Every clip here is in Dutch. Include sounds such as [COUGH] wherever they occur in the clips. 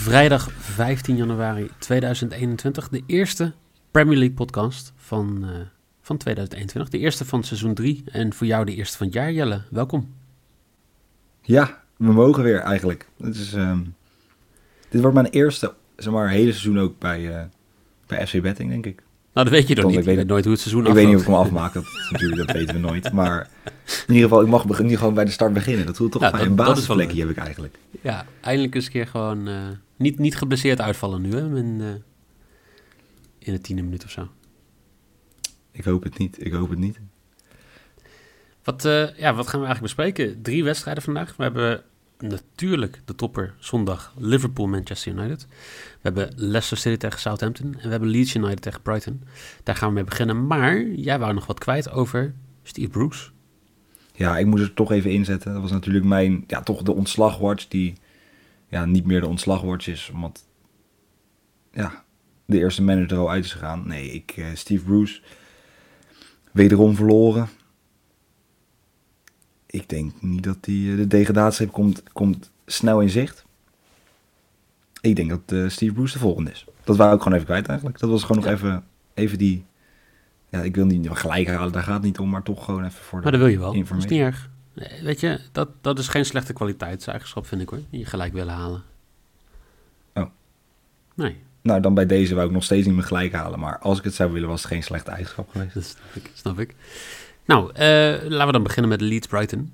Vrijdag 15 januari 2021, de eerste Premier League podcast van, uh, van 2021. De eerste van seizoen 3 en voor jou de eerste van het jaar, Jelle. Welkom. Ja, we mogen weer eigenlijk. Dit, is, um, dit wordt mijn eerste zeg maar, hele seizoen ook bij, uh, bij FC Betting, denk ik. Nou, dat weet je toch niet. Ik weet, nooit hoe het seizoen Ik weet niet of ik hem afmaak, dat, [LAUGHS] natuurlijk, dat weten we nooit. Maar in ieder geval, ik mag nu gewoon bij de start beginnen. Dat voelt toch ja, een basisplekje heb ik eigenlijk. Ja, eindelijk eens een keer gewoon uh, niet, niet geblesseerd uitvallen nu, hè? In, uh, in de tiende minuut of zo. Ik hoop het niet, ik hoop het niet. Wat, uh, ja, wat gaan we eigenlijk bespreken? Drie wedstrijden vandaag. We hebben natuurlijk de topper zondag Liverpool-Manchester United. We hebben Leicester City tegen Southampton. En we hebben Leeds United tegen Brighton. Daar gaan we mee beginnen. Maar jij wou nog wat kwijt over Steve Bruce. Ja, ik moest er toch even inzetten. Dat was natuurlijk mijn, ja, toch de ontslagwatch die ja, niet meer de ontslagwatch is. Omdat, ja, de eerste manager er al uit is gegaan. Nee, ik, uh, Steve Bruce, wederom verloren ik denk niet dat die, eh, de degradatie komt, komt snel in zicht. Ik denk dat uh, Steve Bruce de volgende is. Dat wou ik gewoon even kwijt eigenlijk. Dat was gewoon nog even, even die... Ja, ik wil niet gelijk halen, daar gaat het niet om, maar toch gewoon even voor de Maar dat wil je wel, dat is niet erg. Weet je, dat, dat is geen slechte kwaliteitseigenschap, vind ik hoor. Je gelijk willen halen. Oh. Nee. Nou, dan bij deze wou ik nog steeds niet meer gelijk halen. Maar als ik het zou willen, was het geen slechte eigenschap geweest. Dat snap ik, snap ik. Nou, uh, laten we dan beginnen met Leeds Brighton.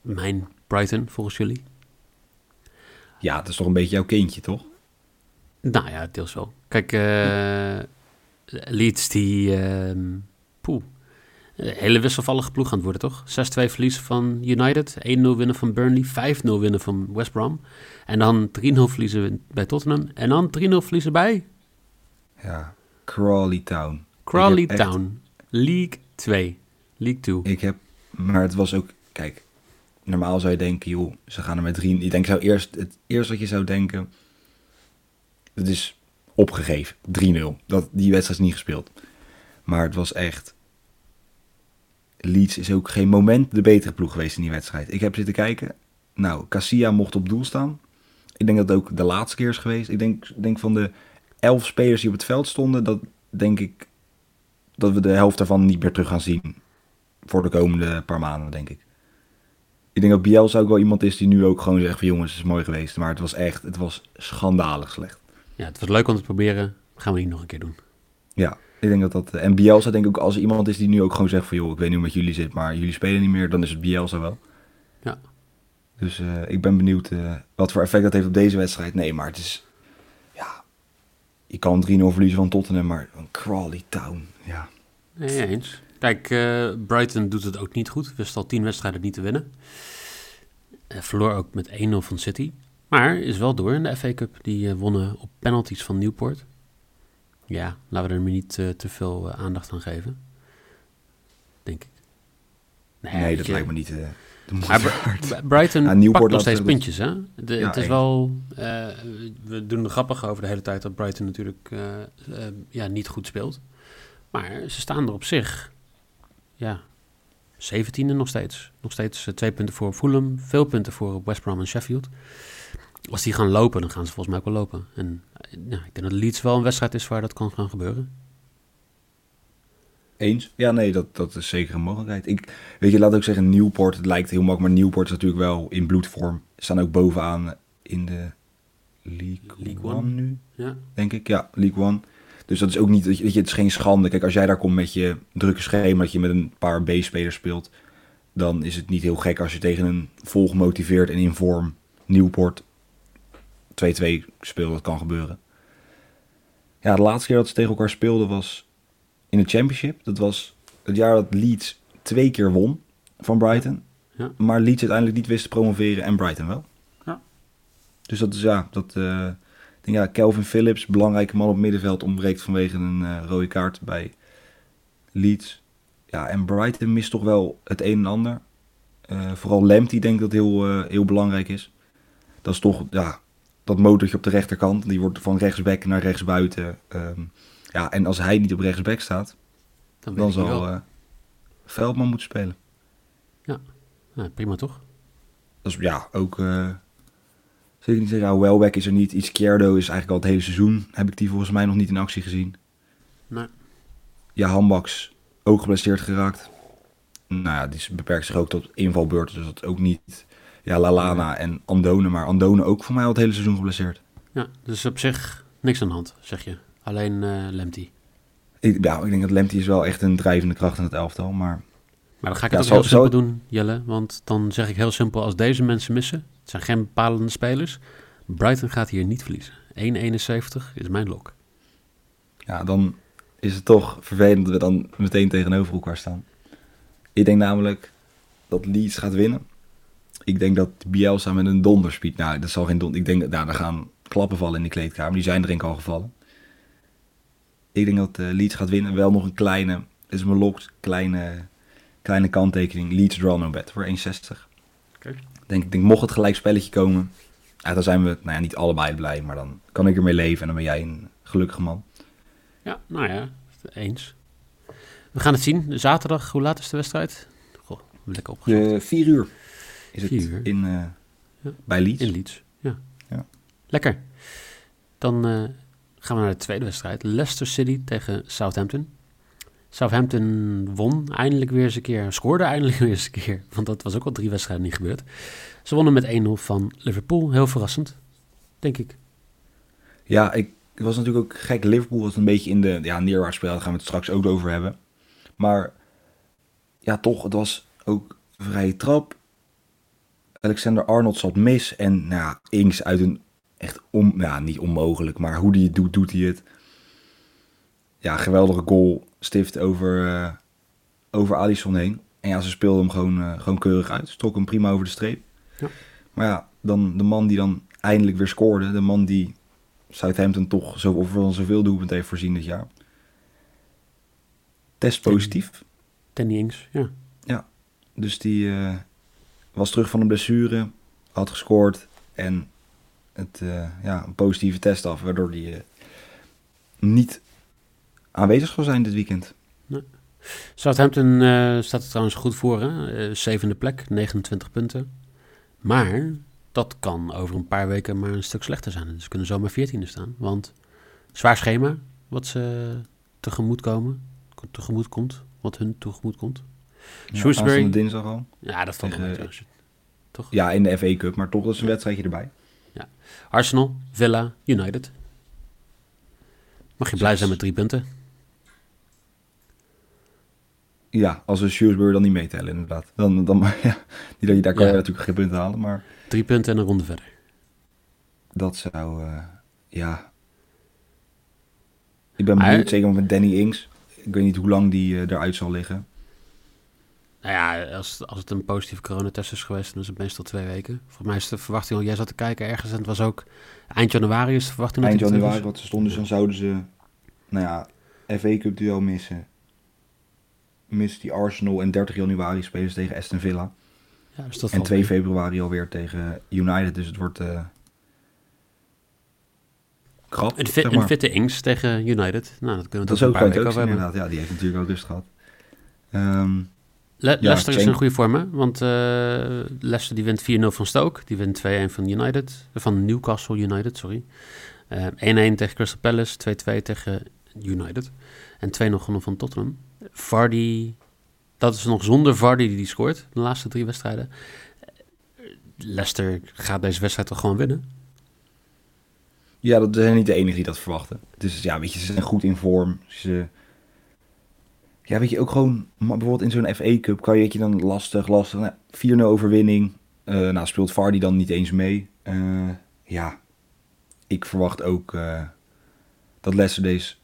Mijn Brighton, volgens jullie. Ja, het is toch een beetje jouw kindje, toch? Nou ja, deels wel. Kijk, uh, Leeds die... Uh, poeh, hele wisselvallige ploeg aan het worden, toch? 6-2 verliezen van United, 1-0 winnen van Burnley, 5-0 winnen van West Brom. En dan 3-0 verliezen bij Tottenham. En dan 3-0 verliezen bij... Ja, Crawley Town. Crawley Town, League 2. League 2. Ik heb, maar het was ook, kijk, normaal zou je denken, joh, ze gaan er met drie. Ik denk, zou eerst, het eerste wat je zou denken, het is opgegeven, 3-0. Dat, die wedstrijd is niet gespeeld. Maar het was echt, Leeds is ook geen moment de betere ploeg geweest in die wedstrijd. Ik heb zitten kijken, nou, Cassia mocht op doel staan. Ik denk dat het ook de laatste keer is geweest. Ik denk, denk van de elf spelers die op het veld stonden, dat denk ik dat we de helft daarvan niet meer terug gaan zien voor de komende paar maanden, denk ik. Ik denk dat Bielsa ook wel iemand is die nu ook gewoon zegt van jongens, het is mooi geweest. Maar het was echt, het was schandalig slecht. Ja, het was leuk om te proberen. Gaan we niet nog een keer doen. Ja, ik denk dat dat... En Bielsa denk ik ook als er iemand is die nu ook gewoon zegt van joh, ik weet niet hoe met jullie zit, maar jullie spelen niet meer, dan is het Bielsa wel. Ja. Dus uh, ik ben benieuwd uh, wat voor effect dat heeft op deze wedstrijd. Nee, maar het is... Ja, je kan 3-0 verliezen van Tottenham, maar een Crawley Town, ja. Nee, eens. Kijk, uh, Brighton doet het ook niet goed. Wist al tien wedstrijden niet te winnen. Verloor ook met 1-0 van City. Maar is wel door in de FA Cup. Die wonnen op penalties van Newport. Ja, laten we er maar niet te veel aandacht aan geven. Denk ik. Nee, nee dat lijkt me niet... maar Brighton Newport pakt nog steeds puntjes, hè? De, ja, het is wel... we doen er grappig over de hele tijd dat Brighton natuurlijk ja, niet goed speelt. Maar ze staan er op zich ja, 17e nog steeds. Nog steeds twee punten voor Fulham, veel punten voor West Brom en Sheffield. Als die gaan lopen, dan gaan ze volgens mij ook wel lopen. En ja, ik denk dat Leeds wel een wedstrijd is waar dat kan gaan gebeuren. Eens? Ja, nee, dat, dat is zeker een mogelijkheid. Ik, weet je, laat ook zeggen, Newport, het lijkt heel makkelijk, maar Newport is natuurlijk wel in bloedvorm. Ze staan ook bovenaan in de League, League One nu, ja. denk ik. Ja, League One. Dus dat is ook niet, weet je, het is geen schande. Kijk, als jij daar komt met je drukke schema, dat je met een paar B-spelers speelt, dan is het niet heel gek als je tegen een vol gemotiveerd en in vorm Nieuwport 2-2 speelt. Dat kan gebeuren. Ja, de laatste keer dat ze tegen elkaar speelden was in de Championship. Dat was het jaar dat Leeds twee keer won van Brighton. Ja. Maar Leeds uiteindelijk niet wist te promoveren en Brighton wel. Ja. Dus dat is ja, dat... Uh, ik denk ja, Kelvin Phillips, belangrijke man op het middenveld, ontbreekt vanwege een uh, rode kaart bij Leeds. Ja, en Brighton mist toch wel het een en ander. Uh, vooral Lamptey denk ik dat heel, heel belangrijk is. Dat is toch, ja, dat motortje op de rechterkant. Die wordt van rechtsback naar rechtsbuiten. Um, ja, en als hij niet op rechtsback staat, dan, dan zal uh, Veldman moeten spelen. Ja, prima toch? Dat is ja, ook... Uh, zeker niet zeggen, ja, Welbeck is er niet. Izquierdo is eigenlijk al het hele seizoen. Heb ik die volgens mij nog niet in actie gezien. Nee. Ja, Handbaks ook geblesseerd geraakt. Nou ja, die beperkt zich ook tot invalbeurten. Dus dat ook niet ja, Lalana en Andone. Maar Andone ook voor mij al het hele seizoen geblesseerd. Ja, dus op zich niks aan de hand, zeg je. Alleen uh, Lemty. Ik, ja, ik denk dat Lemty is wel echt een drijvende kracht in het elftal. Maar, maar dan ga ik het ook heel simpel doen, Jelle. Want dan zeg ik heel simpel, als deze mensen missen... het zijn geen bepalende spelers... Brighton gaat hier niet verliezen. 1,71 is mijn lok. Ja, dan is het toch vervelend dat we dan meteen tegenover elkaar staan. Ik denk namelijk dat Leeds gaat winnen ik denk dat Bielsa met een donderspeed, nou, dat zal geen donder. Ik denk dat nou, er gaan klappen vallen in de kleedkamer. Die zijn er ik al gevallen. Ik denk dat uh, Leeds gaat winnen. Wel nog een kleine, dit is mijn lokt, kleine, kleine kanttekening. Leeds draw no bet voor 1,60. Okay. Denk, ik denk, mocht het gelijk spelletje komen, ja, dan zijn we nou ja, niet allebei blij, maar dan kan ik ermee leven en dan ben jij een gelukkige man. Ja, nou ja, eens. We gaan het zien. Zaterdag, hoe laat is de wedstrijd? Goh, lekker opgezocht. vier uur is het in, uh, ja. bij Leeds. In Leeds, ja. ja. Lekker. Dan uh, gaan we naar de tweede wedstrijd. Leicester City tegen Southampton. Southampton won eindelijk weer eens een keer. Scoorde eindelijk [LAUGHS] weer eens een keer. Want dat was ook al drie wedstrijden niet gebeurd. Ze wonnen met 1-0 van Liverpool. Heel verrassend, denk ik. Ja, ik het was natuurlijk ook gek. Liverpool was een beetje in de ja, neerwaartsspel. Daar gaan we het straks ook over hebben. Maar ja, toch, het was ook vrije trap. Alexander Arnold zat mis. En nou, Ings uit een echt om, ja, niet onmogelijk, maar hoe die het doet, doet hij het. Ja, geweldige goal stift over, uh, over Alisson heen. En ja, ze speelden hem gewoon, uh, gewoon keurig uit. Strok hem prima over de streep. Ja. Maar ja, dan de man die dan eindelijk weer scoorde. De man die Southampton toch zo, of zoveel doelpunten heeft voorzien dit jaar. Test positief. Danny Ings, ja. Ja, dus die, uh, was terug van een blessure, had gescoord en het, uh, ja, een positieve test af, waardoor hij uh, niet aanwezig zal zijn dit weekend. Nee. Southampton uh, staat er trouwens goed voor, hè? zevende plek, 29 punten. Maar dat kan over een paar weken maar een stuk slechter zijn. Dus ze kunnen zomaar 14e staan, want zwaar schema wat ze tegemoet komen, komt, wat hun tegemoet komt. Ja, Shrewsbury. dinsdag al. Ja, dat valt tegen, toch? Ja, in de FA Cup, maar toch dat is een wedstrijdje erbij. Ja. Arsenal, Villa, United. Mag je blij zijn met drie punten? Ja, als we Shrewsbury dan niet meetellen inderdaad. Dan, dan, [LAUGHS] ja, niet dat je, daar kan je natuurlijk geen punten halen, maar... Drie punten en een ronde verder. Dat zou, uh, ja... Ik ben benieuwd, zeker met Danny Ings. Ik weet niet hoe lang die uh, eruit zal liggen. Nou ja, als, als het een positieve coronatest is geweest, dan is het meestal twee weken. Volgens mij is de verwachting al, jij zat te kijken ergens en het was ook eind januari is de verwachting. Eind januari, wat ze stonden, dan zouden ze, nou ja, FA Cup duel missen. Miss die Arsenal en 30 januari spelen ze tegen Aston Villa. Ja, dus dat en 2 februari alweer tegen United, dus het wordt... Uh, krap, een, fit, zeg fitte Ings tegen United. Nou, dat kunnen we dat is ook een paar weken inderdaad. Ja, die heeft natuurlijk ook rust gehad. Um, Le Leicester is in goede vorm, hè? Want uh, Leicester die wint 4-0 van Stoke. Die wint 2-1 van United. Van Newcastle United, sorry. 1-1 uh, tegen Crystal Palace. 2-2 tegen United. En 2-0 gewonnen van Tottenham. Vardy... Dat is nog zonder Vardy die die scoort. De laatste drie wedstrijden. Leicester gaat deze wedstrijd toch gewoon winnen? Ja, dat zijn niet de enige die dat verwachten. Dus ja, weet je, ze zijn goed in vorm. Ze ja, weet je, ook gewoon bijvoorbeeld in zo'n FA Cup kan je, weet je dan lastig, lastig. Nou, 4-0 overwinning. Uh, nou, speelt Vardy dan niet eens mee. Uh, ja, ik verwacht ook uh, dat Leicester deze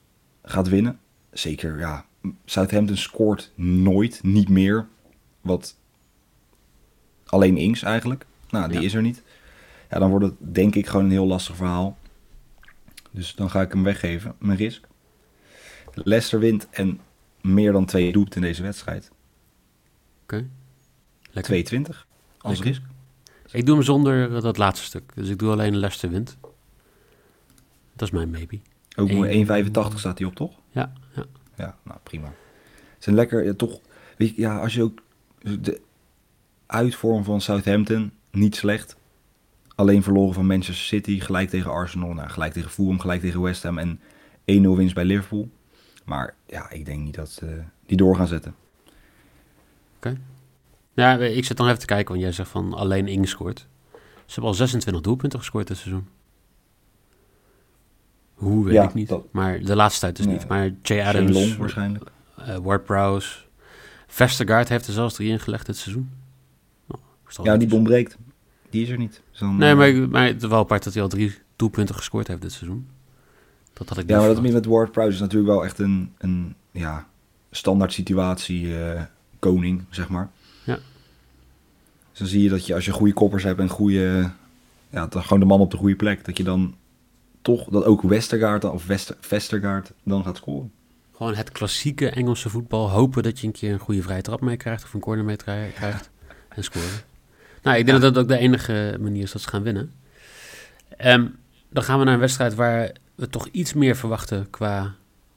gaat winnen. Zeker, ja. Southampton scoort nooit, niet meer. Wat alleen Ings eigenlijk. Nou, die is er niet. Ja, dan wordt het denk ik gewoon een heel lastig verhaal. Dus dan ga ik hem weggeven, mijn risk. Leicester wint en meer dan twee doelpunten in deze wedstrijd. Oké. Okay. 22 als risk. Ik doe hem zonder dat laatste stuk. Dus ik doe alleen Leicester wint. Dat is mijn maybe. Ook 1,85 staat hij op, toch? Ja, ja. Ja, nou prima. Het is een lekker, ja, toch, weet je, ja, als je ook de uitvorm van Southampton, niet slecht. Alleen verloren van Manchester City, gelijk tegen Arsenal, nou, gelijk tegen Fulham, gelijk tegen West Ham en 1-0 winst bij Liverpool. Maar ja, ik denk niet dat uh, die door gaan zetten. Oké. Ja, ik zit dan even te kijken, want jij zegt van alleen Ing scoort. Ze hebben al 26 doelpunten gescoord dit seizoen. Hoe, weet ik niet. Maar de laatste tijd dus niet. Maar Jay Adams... Long, waarschijnlijk. Uh, Ward-Prowse. Vestergaard heeft er zelfs drie ingelegd dit seizoen. Oh, ja, die ontbreekt. Die is er niet. nee, uh, maar, maar het is wel apart dat hij al drie doelpunten gescoord heeft dit seizoen. Dat had ik Ja, maar dat met Ward-Prowse is natuurlijk wel echt een, een ja, standaard situatie uh, koning, zeg maar. Ja. Dus dan zie je dat je als je goede koppers hebt en goede... Ja, dan gewoon de man op de goede plek, dat je dan toch dat ook Westergaard of Wester, Vestergaard dan gaat scoren. Gewoon het klassieke Engelse voetbal. Hopen dat je een keer een goede vrije trap mee krijgt of een corner mee krijgt [LAUGHS] en scoren. Nou, ik denk dat dat ook de enige manier is dat ze gaan winnen. Um, dan gaan we naar een wedstrijd waar we toch iets meer verwachten qua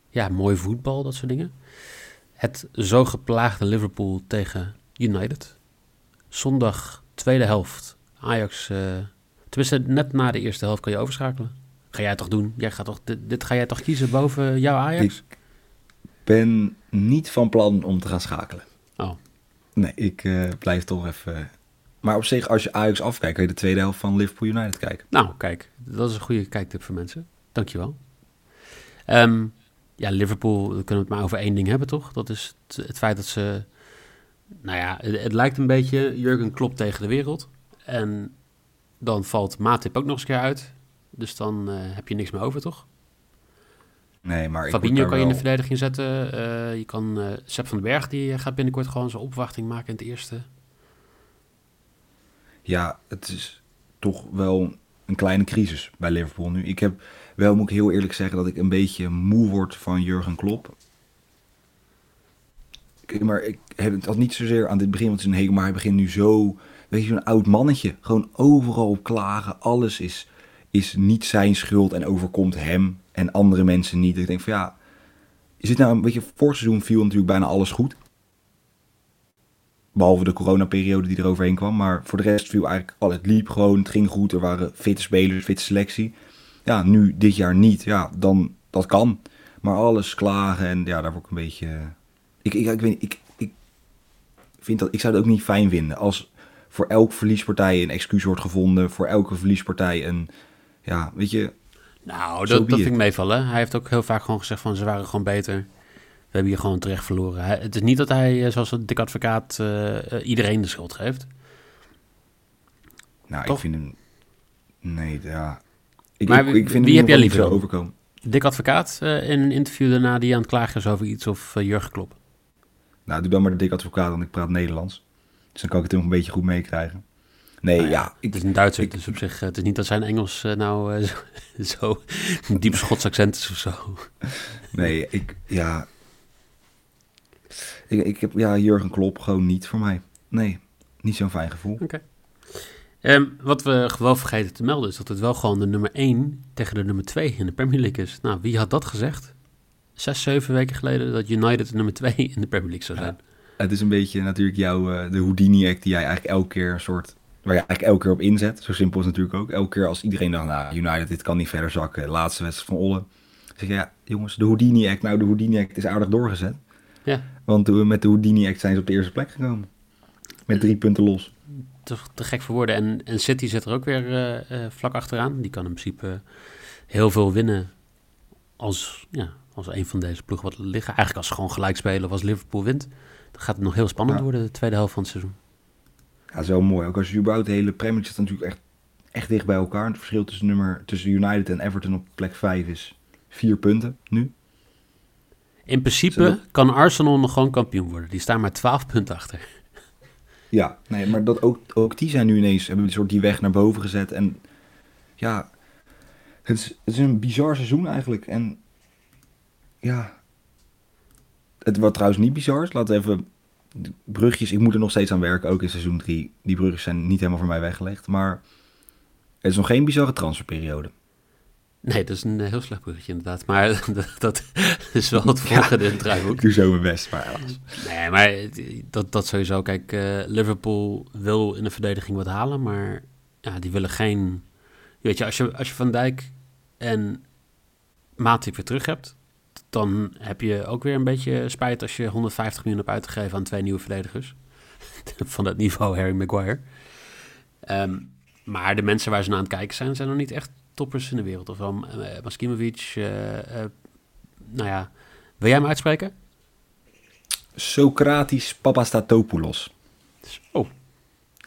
ja, mooi voetbal, dat soort dingen. Het zo geplaagde Liverpool tegen United. Zondag, tweede helft. Ajax, uh, tenminste net na de eerste helft kan je overschakelen. Ga jij toch doen? Jij gaat toch, dit, dit ga jij toch kiezen boven jouw Ajax? Ik ben niet van plan om te gaan schakelen. Oh. Nee, ik uh, blijf toch even... Maar op zich, als je Ajax afkijkt, kan je de tweede helft van Liverpool United kijken. Nou, kijk. Dat is een goede kijktip voor mensen. Dankjewel. Um, ja, Liverpool, we kunnen het maar over één ding hebben, toch? Dat is het, het feit dat ze... Nou ja, het, het, lijkt een beetje Jurgen Klopp tegen de wereld. En dan valt Matip ook nog eens keer uit. Dus dan uh, heb je niks meer over, toch? Nee, maar Fabinho kan je in de verdediging zetten. Uh, je kan uh, Sepp van den Berg, die gaat binnenkort gewoon zijn opwachting maken in het eerste. Ja, het is toch wel een kleine crisis bij Liverpool nu. Ik heb wel, moet ik heel eerlijk zeggen, dat ik een beetje moe word van Jurgen Klopp. Maar ik heb het al niet zozeer aan dit begin, want het is een hele, maar hij begint nu zo, weet je, zo'n oud mannetje. Gewoon overal op klagen, alles is is niet zijn schuld en overkomt hem en andere mensen niet. Ik denk van ja, is het nou een beetje voor seizoen viel natuurlijk bijna alles goed. Behalve de coronaperiode die er overheen kwam. Maar voor de rest viel eigenlijk al. Het liep gewoon, het ging goed. Er waren fitte spelers, fitte selectie. Ja, nu dit jaar niet. Ja, dan dat kan. Maar alles klagen en ja, daar word ik een beetje. Ik, ik, ik weet niet, ik, ik vind dat. Ik zou het ook niet fijn vinden als voor elke verliespartij een excuus wordt gevonden. Voor elke verliespartij een, ja, weet je... Nou, dat, dat vind ik meevallen. Hij heeft ook heel vaak gewoon gezegd van ze waren gewoon beter. We hebben hier gewoon terecht verloren. het is niet dat hij, eh, zoals een dik advocaat, uh, iedereen de schuld geeft. Nou, ik vind hem... Nee, ja... Ik, maar ik, vind wie heb jij liever overkomen? Dik advocaat uh, in een interview daarna die aan het klagen is over iets of uh, Jurgen Klopp? Nou, doe dan maar de dik advocaat, want ik praat Nederlands. Dus dan kan ik het nog een beetje goed meekrijgen. Nee, nou ja, Het is een Duitser, ik, dus op zich... Het is niet dat zijn Engels uh, nou [LAUGHS] zo, zo diep Schots accent is of zo. Nee, ik... Ja... Ik, ik heb... Ja, Jurgen Klopp gewoon niet voor mij. Nee, niet zo'n fijn gevoel. Oké. Okay. Um, ehm, wat we gewoon vergeten te melden is dat het wel gewoon de nummer 1 tegen de nummer 2 in de Premier League is. Nou, wie had dat gezegd? Zes, zeven weken geleden dat United de nummer 2 in de Premier League zou zijn. het is een beetje natuurlijk jouw, uh, de Houdini-act die jij eigenlijk elke keer een soort waar je eigenlijk elke keer op inzet. Zo simpel is het natuurlijk ook. Elke keer als iedereen dacht, nou, United, dit kan niet verder zakken. Laatste wedstrijd van Olle. zeg je, ja, jongens, de Houdini-act. Nou, de Houdini-act is aardig doorgezet. Ja. Want met de Houdini-act zijn ze op de eerste plek gekomen. Met drie punten los. Te, te gek voor woorden. En, en City zit er ook weer uh, uh, vlak achteraan. Die kan in principe heel veel winnen als, ja, als een van deze ploegen wat liggen. Eigenlijk als ze gewoon gelijk spelen of als Liverpool wint. Dan gaat het nog heel spannend worden de tweede helft van het seizoen. Ja, zo mooi. Ook als je überhaupt de hele Premier zit natuurlijk echt, echt dicht bij elkaar. Het verschil tussen, nummer, tussen United en Everton op plek 5 is vier punten nu. In principe kan Arsenal nog gewoon kampioen worden. Die staan maar 12 punten achter. Ja, nee, maar dat ook, ook die zijn nu ineens, hebben een soort die weg naar boven gezet. En ja, het is, een bizar seizoen eigenlijk. En ja, het wat trouwens niet bizar we even brugjes, ik moet er nog steeds aan werken, ook in seizoen 3. Die brugjes zijn niet helemaal voor mij weggelegd, maar het is nog geen bizarre transferperiode. Nee, dat is een heel slecht bruggetje inderdaad. Maar [LAUGHS] dat, is wel het volgende ja, in het draaiboek. Ik doe zo mijn best, maar Nee, maar dat, dat sowieso. Kijk, uh, Liverpool wil in de verdediging wat halen, maar ja, die willen geen... Weet je, als je, als je Van Dijk en Matip weer terug hebt, dan heb je ook weer een beetje spijt als je 150 miljoen hebt uitgegeven aan twee nieuwe verdedigers. [LAUGHS] Van dat niveau Harry Maguire. Ehm, maar de mensen waar ze naar aan het kijken zijn, zijn nog niet echt toppers in de wereld. Of wel uh, Maskimovic. Uh, nou ja, wil jij hem uitspreken? Socrates Papastatopoulos. Oh.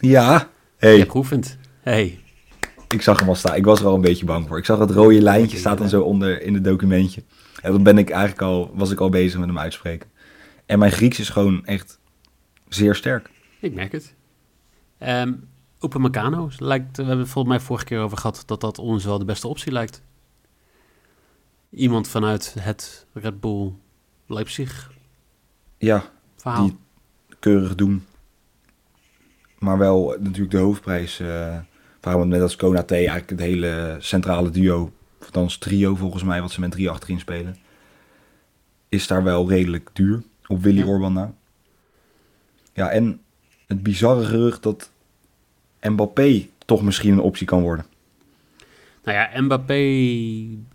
Ja. Hey. Je geoefend. Hey. Ik zag hem al staan. Ik was er al een beetje bang voor. Ik zag het rode lijntje staat dan zo onder in het documentje. En dan ben ik eigenlijk al, was ik al bezig met hem uitspreken. En mijn Grieks is gewoon echt zeer sterk. Ik merk het. Um, Upamecano lijkt, we hebben het volgens mij vorige keer over gehad dat dat ons wel de beste optie lijkt. Iemand vanuit het Red Bull Leipzig. Ja, verhaal. die keurig doen. Maar wel natuurlijk de hoofdprijs. Uh, waarom met als Konate eigenlijk het hele centrale duo, of althans trio volgens mij, wat ze met drie achterin spelen, is daar wel redelijk duur. Op Willy ja. Orban na. Ja, en het bizarre gerucht dat Mbappé toch misschien een optie kan worden. Nou ja, Mbappé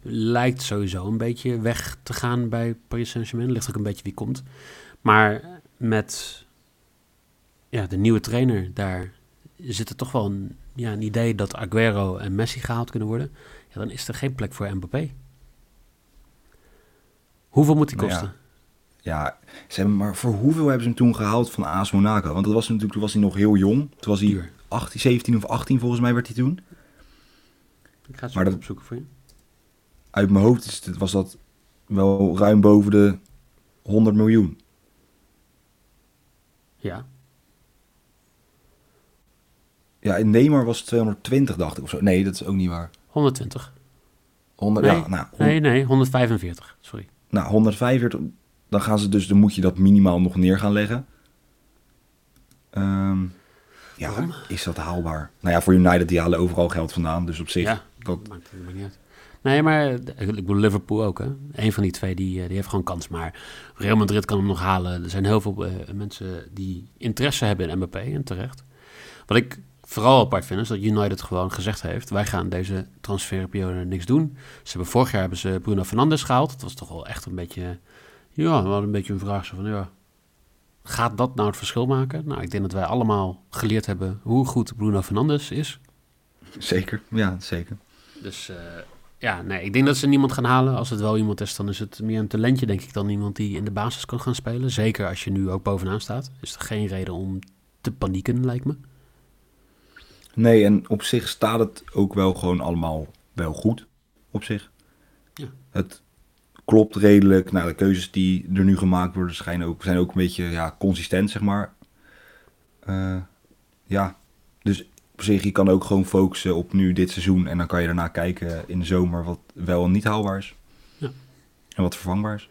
lijkt sowieso een beetje weg te gaan bij Paris Saint-Germain. Ligt ook een beetje wie komt. Maar met ja, de nieuwe trainer daar zit er toch wel een, ja, een idee dat Aguero en Messi gehaald kunnen worden. Ja, dan is er geen plek voor Mbappé. Hoeveel moet die nou kosten? ja, ze hebben, maar voor hoeveel hebben ze hem toen gehaald van AS Monaco? Want dat was natuurlijk, toen was hij nog heel jong. Toen was hij 18, 17 of 18 volgens mij werd hij toen. Ik ga het maar dat, opzoeken voor je. Uit mijn hoofd is het, was dat wel ruim boven de 100 miljoen. Ja. Ja, in Neymar was het 220, dacht ik of zo. Nee, dat is ook niet waar. 120. 100, nee, ja, nou, nee, nee, 145, sorry. Nou, 145, dan gaan ze dus, dan moet je dat minimaal nog neer gaan leggen. Um, ja, is dat haalbaar? Nou ja, voor United die halen overal geld vandaan. Dus op zich... Ja, dat maakt het niet uit. Nee, maar ik bedoel Liverpool ook. Hè? Een van die twee die, eh, die heeft gewoon kans. Maar Real Madrid kan hem nog halen. Er zijn heel veel uh, mensen die interesse hebben in Mbappé. En terecht. Wat ik vooral apart vind is dat United gewoon gezegd heeft... wij gaan deze transferperiode niks doen. Ze hebben vorig jaar hebben ze Bruno Fernandes gehaald. Dat was toch wel echt een beetje... Ja, wel een beetje een vraag. Zo van, ja, Gaat dat nou het verschil maken? Nou, ik denk dat wij allemaal geleerd hebben hoe goed Bruno Fernandes is. Zeker, ja, zeker. Dus uh, ja, nee, ik denk dat ze niemand gaan halen. Als het wel iemand is, dan is het meer een talentje, denk ik, dan iemand die in de basis kan gaan spelen. Zeker als je nu ook bovenaan staat. Is er geen reden om te panieken, lijkt me. Nee, en op zich staat het ook wel gewoon allemaal wel goed. Op zich. Ja. Het klopt redelijk. Nou, de keuzes die er nu gemaakt worden schijnen ook, zijn ook een beetje ja, consistent, zeg maar. Uh, ja, dus op zich, je kan ook gewoon focussen op nu dit seizoen. En dan kan je daarna kijken in de zomer wat wel en niet haalbaar is. Ja. En wat vervangbaar is.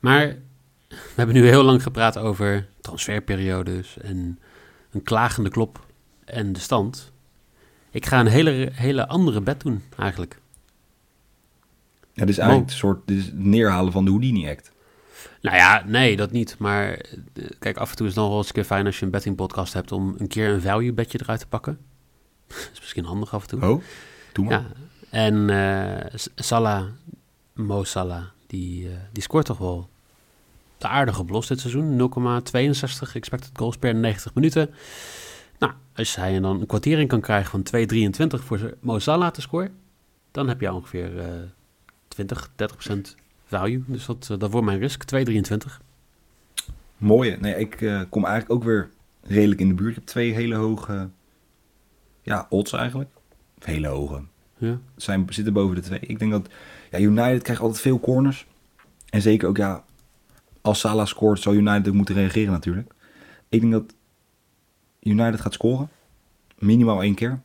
Maar we hebben nu heel lang gepraat over transferperiodes en een klagende klop en de stand. Ik ga een hele, hele andere bed doen, eigenlijk. Ja, dit is eigenlijk een soort dit is neerhalen van de Houdini-act. Nou ja, nee, dat niet. Maar eh, kijk, af en toe is het nog wel eens een keer fijn als je een betting podcast hebt om een keer een value bedje eruit te pakken. [LAUGHS] dat is misschien handig af en toe. Oh, doe maar. Ja. En uh, Salah, Mo Salah, die, uh, die scoort toch wel de aardige blos dit seizoen. 0,62 expected goals per 90 minuten. Nou, als hij dan een kwartiering kan krijgen van 2,23 voor Mo Salah te scoren, dan heb je ongeveer 20, 30% value. Dus dat, eh, dat wordt mijn risk, 2,23. Mooie. Nee, ik uh, kom eigenlijk ook weer redelijk in de buurt. Ik heb twee hele hoge ja, odds eigenlijk. Of hele hoge. Ja. Zijn, zitten boven de twee. Ik denk dat Ja, United krijgt altijd veel corners. En zeker ook, ja, als Salah scoort, zou United ook moeten reageren natuurlijk. Ik denk dat United gaat scoren. Minimaal één keer.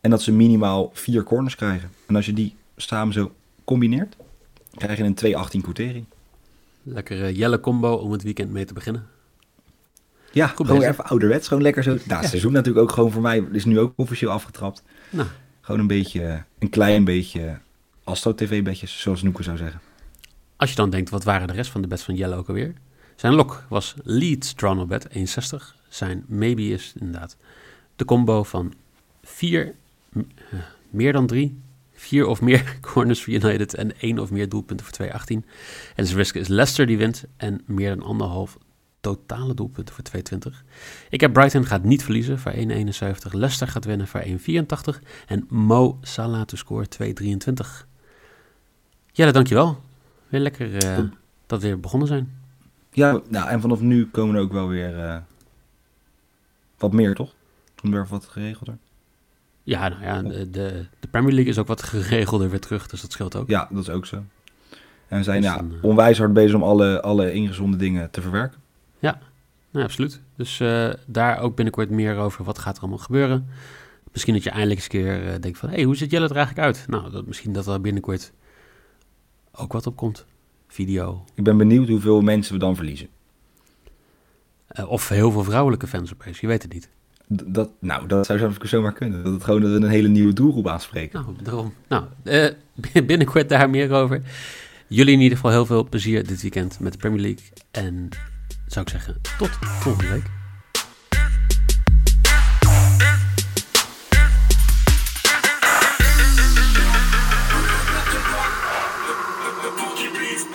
En dat ze minimaal vier corners krijgen. En als je die samen zo combineert, krijg je een 2-18 quotering. Lekkere jelle combo om het weekend mee te beginnen. Ja, Goed gewoon even ouderwets. Gewoon lekker zo. Nou, het seizoen natuurlijk ook gewoon voor mij is nu ook officieel afgetrapt. Nou. Gewoon een beetje, een klein beetje Astro TV-bedjes, zoals Noeke zou zeggen. Als je dan denkt, wat waren de rest van de bets van Jelle ook alweer? Zijn lok was Leeds Drawn Bet 61. Zijn maybe is inderdaad de combo van vier, eh, meer dan drie, vier of meer [LAUGHS] corners voor United en één of meer doelpunten voor 2-18. En zijn risk is Leicester die wint en meer dan anderhalf totale doelpunten voor 2,20. Ik heb Brighton gaat niet verliezen voor 1,71. Leicester gaat winnen voor 1,84. En Mo Salah te score 2,23. Jelle, dankjewel. Weer lekker uh, dat we weer begonnen zijn. Ja, nou, en vanaf nu komen er ook wel weer uh, wat meer, toch? Komt er wat geregelder? Ja, nou ja, de, de, de, Premier League is ook wat geregelder weer terug, dus dat scheelt ook. Ja, dat is ook zo. En we zijn dus ja, eh, onwijs hard bezig om alle, alle ingezonde dingen te verwerken. Ja, nou, absoluut. Dus uh, daar ook binnenkort meer over. Wat gaat er allemaal gebeuren? Misschien dat je eindelijk eens een keer uh, denkt van... hé, hey, hoe ziet Jelle er eigenlijk uit? Nou, dat, misschien dat er binnenkort ook wat op komt. Video. Ik ben benieuwd hoeveel mensen we dan verliezen. Uh, of heel veel vrouwelijke fans opeens, je weet het niet. Dat, nou, dat zou zomaar kunnen. Dat het gewoon dat we een hele nieuwe doelgroep aanspreken. Nou, daarom. Nou, [LAUGHS] binnenkort daar meer over. Jullie in ieder geval heel veel plezier dit weekend met de Premier League. En zou ik zeggen, tot volgende week.